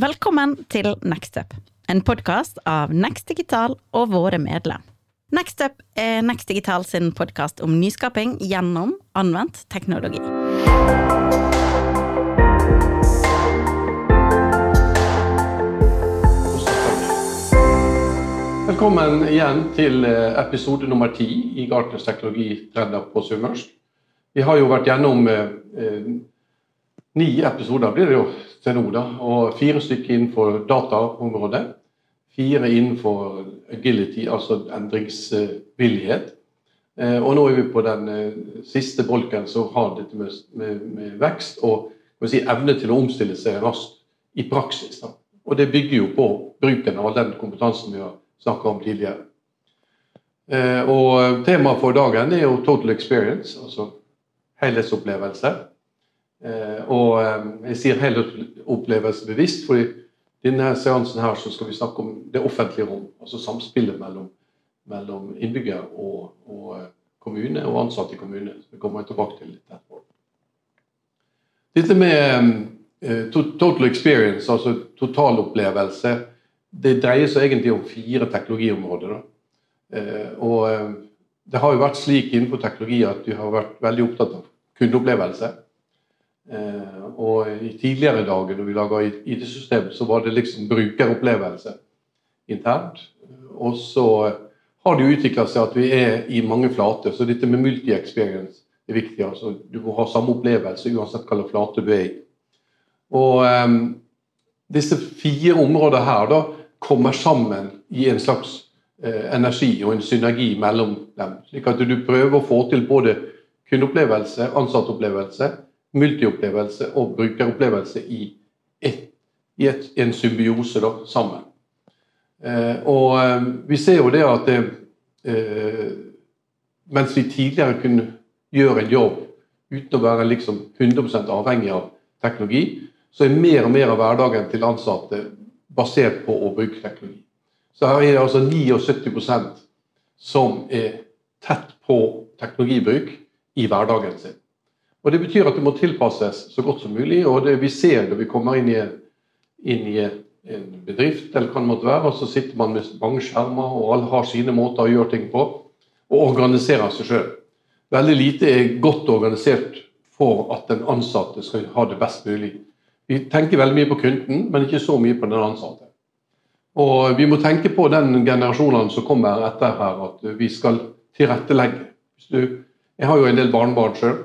Velkommen til Nextup, en podkast av Next Digital og våre medlem. Nextup er Next Digital sin podkast om nyskaping gjennom anvendt teknologi. Velkommen igjen til eh, episode nummer ti i Gartners teknologitrender på sunnmørsk. Vi har jo vært gjennom eh, eh, ni episoder blir det jo til nå, da, og fire stykker innenfor dataområdet. Fire innenfor agility, altså endringsvillighet. Eh, og nå er vi på den eh, siste bolken som har dette med, med, med vekst og si, evne til å omstille seg raskt i praksis. Da. Og det bygger jo på bruken av all den kompetansen vi har snakka om tidligere. Eh, og Temaet for dagen er jo total experience, altså helhetsopplevelse. Eh, og eh, jeg sier helhetsopplevelse bevisst, for i denne seansen her så skal vi snakke om det offentlige rom. Altså samspillet mellom, mellom innbygger og, og, kommune og ansatte i kommune. Det kommer jeg tilbake til litt etterpå. Dette med total experience, altså totalopplevelse, det dreier seg egentlig om fire teknologiområder. Eh, og eh, det har jo vært slik innenfor teknologi at vi har vært veldig opptatt av kundeopplevelse. Eh, og i tidligere dager når vi laga IT-system, så var det liksom brukeropplevelse internt. Og så har det jo utvikla seg at vi er i mange flater, så dette med multi-experience er viktig. altså Du må ha samme opplevelse uansett hvilken flate du er i. Og um, disse fire områdene her da, kommer sammen i en slags eh, energi og en synergi mellom dem. Slik at du prøver å få til både kundeopplevelse, ansattopplevelse, multiopplevelse og brukeropplevelse i, et, i et, en symbiose da, sammen. Eh, og eh, vi ser jo det at eh, mens vi tidligere kunne gjøre en jobb uten å være liksom 100% avhengig av teknologi, så er mer og mer av hverdagen til ansatte basert på å bruke teknologi. Så her er det altså 79% som er tett på teknologibruk i hverdagen sin. Og Det betyr at det må tilpasses så godt som mulig. og det Vi ser når vi kommer inn i, inn i en bedrift, eller hva det måtte være, og så sitter man med mange skjermer, og alle har sine måter å gjøre ting på, og organiserer seg sjøl. Veldig lite er godt organisert for at den ansatte skal ha det best mulig vi tenker veldig mye på kunden, men ikke så mye på den ansatte. Og vi må tenke på den generasjonen som kommer etter her, at vi skal tilrettelegge. jeg har jo en del barnebarn sjøl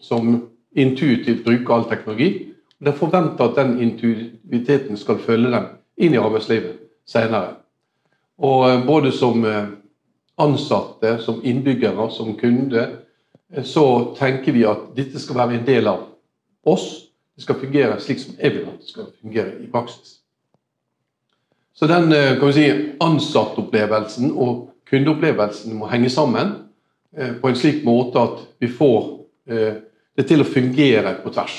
som intuitivt bruker all teknologi. og Det er at den intuitiviteten skal følge dem inn i arbeidslivet senere. Og eh, både som eh, ansatte, som innbyggere, som kunde, eh, så tenker vi at dette skal være en del av oss det skal fungere slik som jeg vil at det skal fungere i praksis. Så den kan vi si, ansattopplevelsen og kundeopplevelsen må henge sammen på en slik måte at vi får det til å fungere på tvers.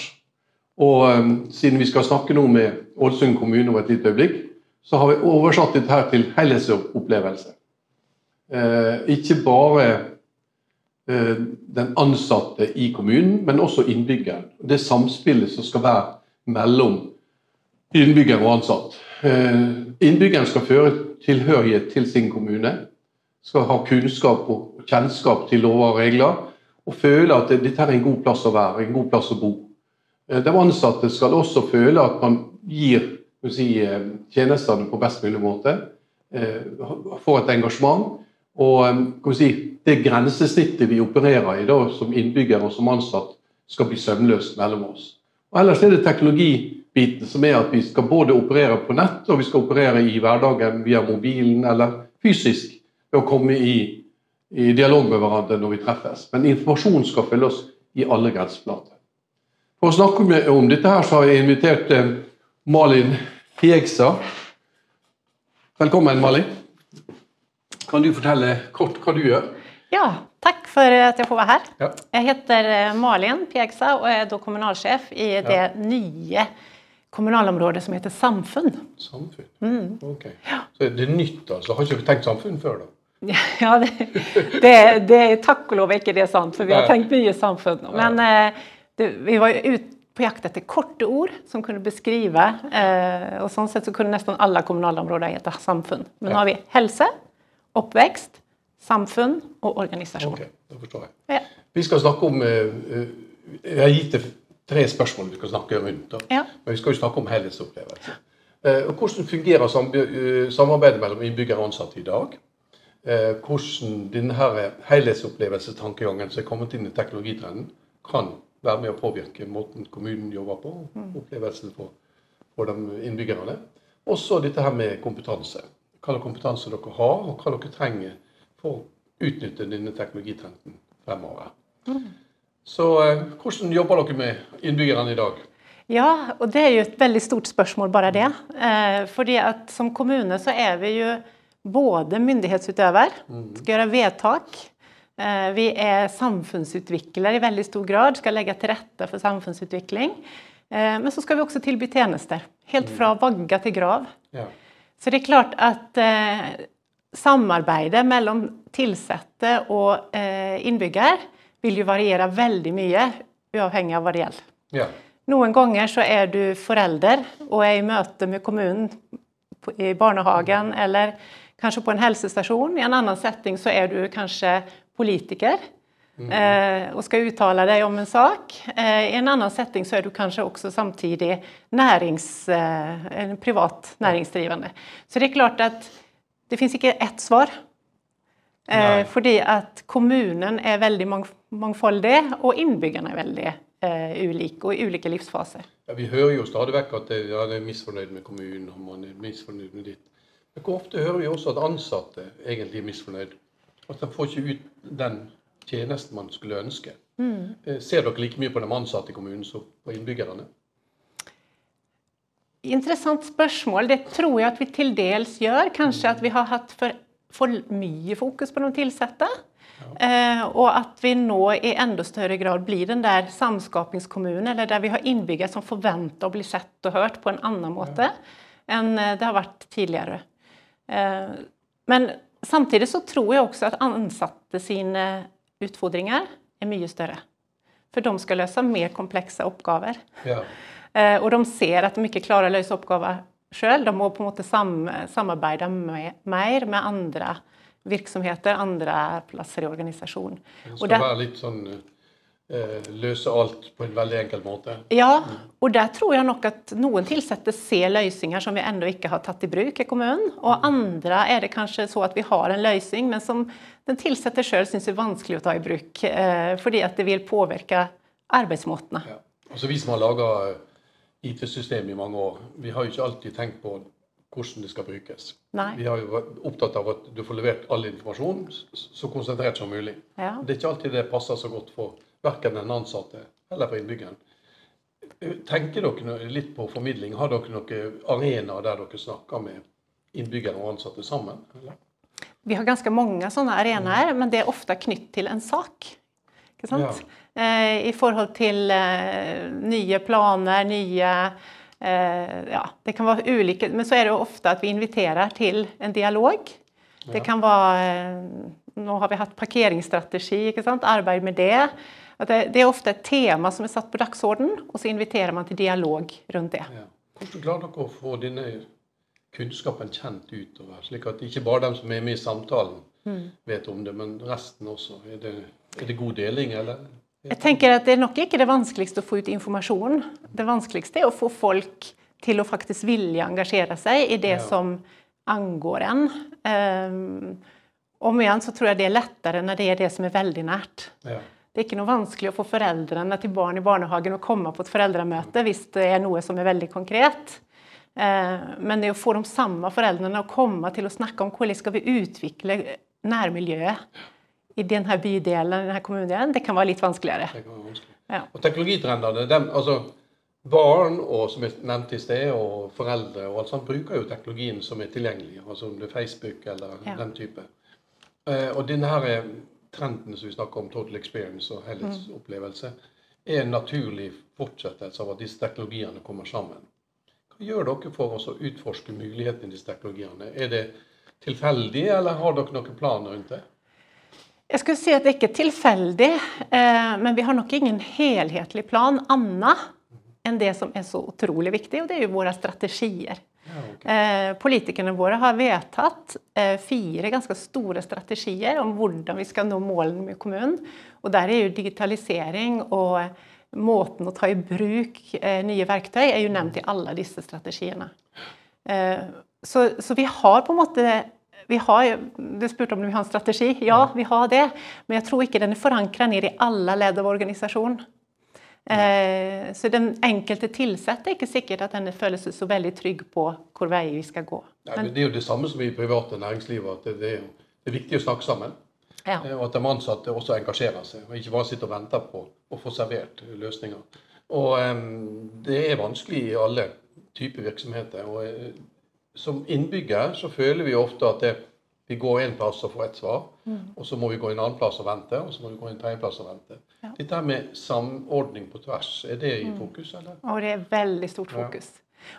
Og Siden vi skal snakke nå med Ålesund kommune om et lite øyeblikk, så har vi oversatt dette her til helhetsopplevelse. Ikke bare Eh, den ansatte i kommunen, men også innbyggeren. Det samspillet som skal være mellom innbygger og ansatt. Eh, innbyggeren skal føre tilhørighet til sin kommune, skal ha kunnskap og kjennskap til lover og regler, og føle at dette er en god plass å være, en god plass å bo. Eh, de ansatte skal også føle at man gir si, tjenestene på best mulig måte, får et engasjement og si, det grensesnittet vi opererer i da, som innbygger og som ansatt, skal bli sømløst mellom oss. Og Ellers er det teknologibiten som er at vi skal både operere på nett og vi skal operere i hverdagen via mobilen eller fysisk ved å komme i, i dialog med hverandre når vi treffes. Men informasjon skal følge oss i alle grenseflater. For å snakke om dette her, så har jeg invitert eh, Malin Fjegsa. Velkommen, Malin. Kan du fortelle kort hva du gjør? Ja, takk for at jeg får være her. Ja. Jeg heter eh, Malin Pjegsa og er da kommunalsjef i det ja. nye kommunalområdet som heter Samfunn. Samfunn, mm. ok. Så er det nytt, altså? Har ikke du tenkt samfunn før, da? Ja, det, det, det er takk og lov ikke det sant, for vi har tenkt mye samfunn. Men eh, det, vi var ut på jakt etter korte ord som kunne beskrive. Eh, og sånn sett så kunne nesten alle kommunale områder hete samfunn. Men nå har vi helse, oppvekst, samfunn og organisasjon. Ok, da forstår jeg. Ja. Vi skal snakke om uh, Jeg har gitt deg tre spørsmål vi skal snakke rundt. Ja. Men vi skal jo snakke om helhetsopplevelse. Og hvordan fungerer samarbeidet mellom innbyggere og ansatte i dag? Uh, hvordan denne helhetsopplevelsestankegangen som er kommet inn i teknologitrenden, kan være med å påvirke måten kommunen jobber på, mm. opplevelsen for, for de innbyggerne. Også dette her med kompetanse. Hva slags kompetanse dere har, og hva dere trenger for å utnytte denne teknologitrenden fremover. Mm. Så eh, hvordan jobber dere med innbyggerne i dag? Ja, og det er jo et veldig stort spørsmål, bare det. Eh, fordi at som kommune så er vi jo både myndighetsutøver, mm. skal gjøre vedtak Eh, vi er samfunnsutviklere i veldig stor grad, skal legge til rette for samfunnsutvikling. Eh, men så skal vi også tilby tjenester, helt fra mm. vagga til grav. Ja. Så det er klart at eh, samarbeidet mellom ansatte og innbygger vil jo variere veldig mye, uavhengig av hva det gjelder. Ja. Noen ganger så er du forelder og er i møte med kommunen i barnehagen eller kanskje på en helsestasjon. I en annen setting så er du kanskje politiker mm. og skal uttale deg om en sak. Eh, I en annen setting så er du kanskje også samtidig nærings, eh, privat næringsdrivende. Så det er klart at det fins ikke ett svar. Nei. Fordi at kommunen er veldig mangfoldig, og innbyggerne er veldig uh, ulike, og i ulike livsfaser. Ja, vi hører jo stadig vekk at man er misfornøyd med kommunen, og man er misfornøyd med ditt. Hvor ofte hører vi også at ansatte egentlig er misfornøyd? At de får ikke ut den tjenesten man skulle ønske. Mm. Eh, ser dere like mye på de ansatte i kommunen som på innbyggerne? Interessant spørsmål. Det tror jeg at vi til dels gjør. Kanskje at vi har hatt for, for mye fokus på de ansatte. Ja. Eh, og at vi nå i enda større grad blir den der samskapingskommunen, eller der vi har innbyggere som forventer å bli sett og hørt på en annen måte ja. enn eh, det har vært tidligere. Eh, men Samtidig så tror jeg også at ansatte sine utfordringer er mye større. For de skal løse mer komplekse oppgaver. Ja. Eh, og de ser at de ikke klarer å løse oppgaver sjøl. De må på en måte samarbeide med, mer med andre virksomheter, andre plasser i organisasjonen. Det skal være litt sånn Eh, løse alt på en veldig enkel måte. Ja, og der tror jeg nok at noen ansatte ser løsninger som vi ennå ikke har tatt i bruk i kommunen. Og andre er det kanskje så at vi har en løsning, men som den ansatte sjøl syns er vanskelig å ta i bruk. Eh, fordi at det vil påvirke arbeidsmåtene. Ja. Altså Vi som har laga IT-system i mange år, vi har jo ikke alltid tenkt på hvordan det skal brukes. Nei. Vi har jo vært opptatt av at du får levert all informasjon så konsentrert som mulig. Ja. Det er ikke alltid det passer så godt for verken den ansatte eller for innbyggeren. Tenker dere litt på formidling? Har dere noen arenaer der dere snakker med innbyggere og ansatte sammen? Eller? Vi har ganske mange sånne arenaer, men det er ofte knytt til en sak. Ja. Eh, I forhold til eh, nye planer, nye eh, Ja, det kan være ulike Men så er det ofte at vi inviterer til en dialog. Det kan være Nå har vi hatt parkeringsstrategi, ikke sant? arbeid med det. Det, det, er ofte et tema som er satt på dagsorden, og så inviterer man til dialog rundt det. Ja. Hvordan klarer dere å få denne kunnskapen kjent utover, slik at ikke bare dem som er med i samtalen, mm. vet om det, men resten også? Er det, er det god deling, eller? Jeg tenker at Det er nok ikke det vanskeligste å få ut informasjon. Det vanskeligste er å få folk til å faktisk vilje engasjere seg i det ja. som angår en. Um, om igjen så tror jeg det er lettere når det er det som er veldig nært. Ja. Det er ikke noe vanskelig å få foreldrene til barn i barnehagen å komme på et foreldremøte hvis det er noe som er veldig konkret. Eh, men det å få de samme foreldrene å komme til å snakke om hvordan skal vi utvikle nærmiljøet i denne bydelen, denne kommunen, det kan være litt vanskeligere. Det kan være vanskelig. Ja. Og teknologitrendene, dem, altså Barn og som jeg nevnte i sted, og foreldre og alt sånt, bruker jo teknologien som er tilgjengelig. altså om det er Facebook eller ja. den type. Eh, og denne her trenden som vi snakker om, total experience og helhetsopplevelse, er en naturlig fortsettelse av at disse teknologiene kommer sammen. Hva gjør dere for å utforske mulighetene i disse teknologiene? Er det tilfeldig, eller har dere noen planer rundt det? Jeg skulle si at det ikke er tilfeldig, eh, men vi har nok ingen helhetlig plan annet enn det som er så utrolig viktig, og det er jo våre strategier. Ja, ok. Eh, politikerne våre har vedtatt eh, fire ganske store strategier om hvordan vi skal nå målene med kommunen. Og der er jo digitalisering og måten å ta i bruk eh, nye verktøy er jo nevnt i alle disse strategiene. Så, så vi har på en måte vi har, Du spurte om vi har en strategi. Ja, vi har det. Men jeg tror ikke den er forankret ned i alle ledd av organisasjonen. Eh, så den enkelte ansatte er ikke sikkert at den føler seg så veldig trygg på hvor vei vi skal gå. Nei, men det er jo det samme som i private næringslivet, at det, det, er, det er viktig å snakke sammen. Ja. Eh, Og at de ansatte også engasjerer seg, og ikke bare sitter og venter på å få servert løsninger. Og em, det er vanskelig i alle typer virksomheter. og eh, Som innbygger så føler vi ofte at det, vi går en plass og får et svar, og så må vi gå en annen plass og vente, og så må vi gå en tredje plass og vente. Ja. Dette med samordning på tvers, er det i fokus, eller? Og det er veldig stort fokus.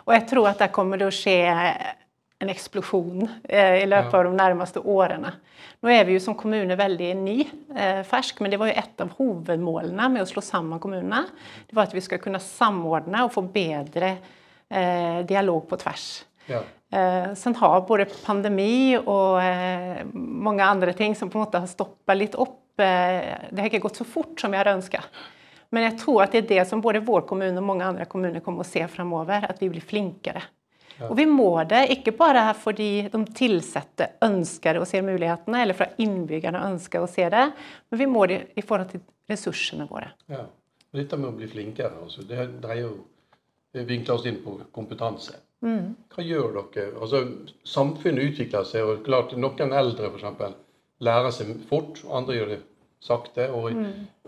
Og jeg tror at det kommer til å skje en eksplosjon eh, i løpet Ja. av de nærmeste årene. Nå er vi jo som kommune veldig ny, eh, fersk, men det var jo et av hovedmålene med å slå sammen kommunene. Det var at vi skal kunne samordne og få bedre eh, dialog på tvers. Ja. Eh, sen har både pandemi og eh, mange andre ting som på en måte har stoppa litt opp. Eh, det har ikke gått så fort som jeg hadde ønska. Men jeg tror at det er det som både vår kommune og mange andre kommuner kommer å se fremover, at vi blir flinkere. Og vi må det, ikke bare fordi de ansatte ønsker å se mulighetene, eller fordi innbyggerne ønsker å se det, men vi må det i forhold til ressursene våre. Ja. Dette med å bli flinkere, altså, det dreier jo vinkler oss inn på kompetanse. Hva gjør dere? Altså, samfunnet utvikler seg, og klart noen eldre for eksempel, lærer seg fort, andre gjør det sakte. og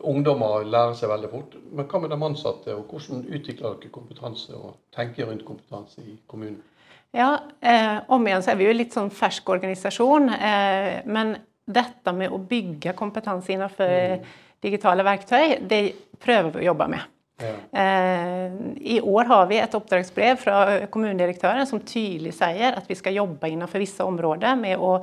Ungdommer lærer seg veldig fort. Men hva med de ansatte, og hvordan utvikler dere kompetanse og tenker rundt kompetanse i kommunen? Ja, eh, om igjen så er vi jo litt sånn fersk organisasjon, eh, men dette med å bygge kompetanse innenfor digitale verktøy, det prøver vi å jobbe med. Ja. Eh, I år har vi et oppdragsbrev fra kommunedirektøren som tydelig sier at vi skal jobbe innenfor visse områder med å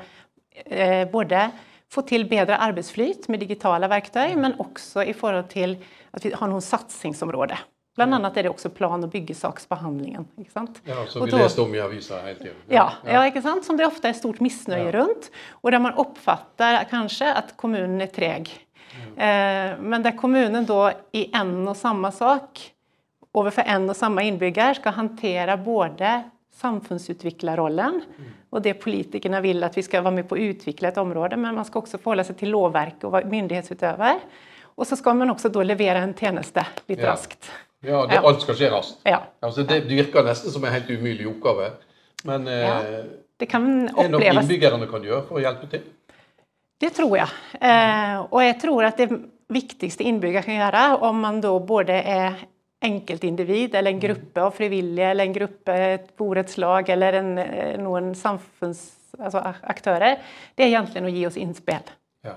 eh, både få til bedre arbeidsflyt med digitale verktøy, men også i forhold til at vi har noen satsingsområder. Blant annet er det også plan- og byggesaksbehandlingen. ikke sant? ja, Som vi leste om i avisa hele tiden. ja, ja, ikke sant? Som det ofte er stort misnøye Ja. rundt, og der man oppfatter kanskje at kommunen er treg. Eh, men der kommunen da i en og samme sak overfor en og samme innbygger skal håndtere både samfunnsutviklerrollen og det politikerne vil at vi skal være med på å utvikle et område, men man skal også forholde seg til lovverket og være myndighetsutøver. Og så skal man også da levere en tjeneste litt Ja. raskt. Ja, det, alt skal skje raskt. Ja. Altså, det virker nesten som en helt umulig oppgave. Men eh, Ja. Det kan er det noe innbyggerne kan gjøre for å hjelpe til? Det tror jeg. Eh, og jeg tror at det viktigste innbyggere kan gjøre, om man da både er enkeltindivid eller en gruppe av frivillige eller en gruppe, et borettslag eller en, eh, noen samfunnsaktører, det er egentlig å gi oss innspill. Ja.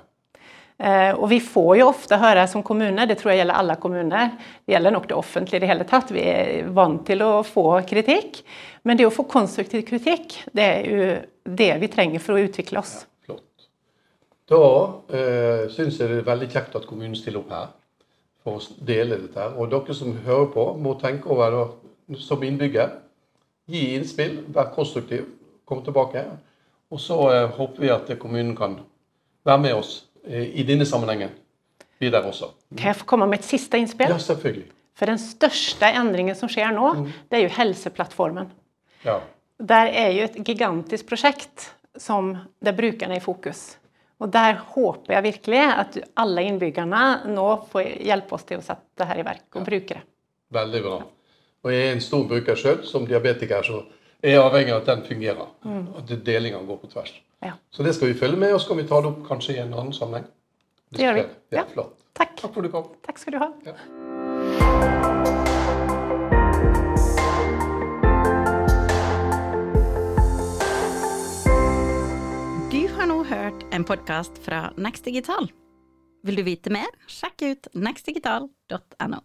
Eh, og vi får jo ofte høre som kommune, det tror jeg gjelder alle kommuner, det gjelder nok det offentlige i det hele tatt, vi er vant til å få kritikk. Men det å få konstruktiv kritikk, det er jo det vi trenger for å utvikle oss. Flott. Da eh, syns jeg det er veldig kjekt at kommunen stiller opp her for å dele dette. her. Og dere som hører på, må tenke over det som innbygger. Gi innspill, vær konstruktiv, kom tilbake. Og så eh, håper vi at kommunen kan være med oss eh, i denne sammenhengen videre også. Kan jeg få komme med et siste innspill? Ja, selvfølgelig. For den største endringen som skjer nå, det er jo Helseplattformen. Ja. Der er jo et gigantisk prosjekt som, der brukerne er i fokus. Og der håper jeg virkelig at alle innbyggerne nå får hjelpe oss til å sette det her i verk og bruke det. Veldig bra. Og jeg er en stor bruker sjøl. Som diabetiker så er jeg avhengig av at den fungerer. At delinga går på tvers. Ja. Så det skal vi følge med, og så skal vi ta det opp kanskje i en annen sammenheng. Det gjør vi. Ja, Ja. Takk. Takk for at du kom. Takk skal du ha. Ja. En podkast fra Next Digital. Vil du vite mer, sjekk ut nextdigital.no.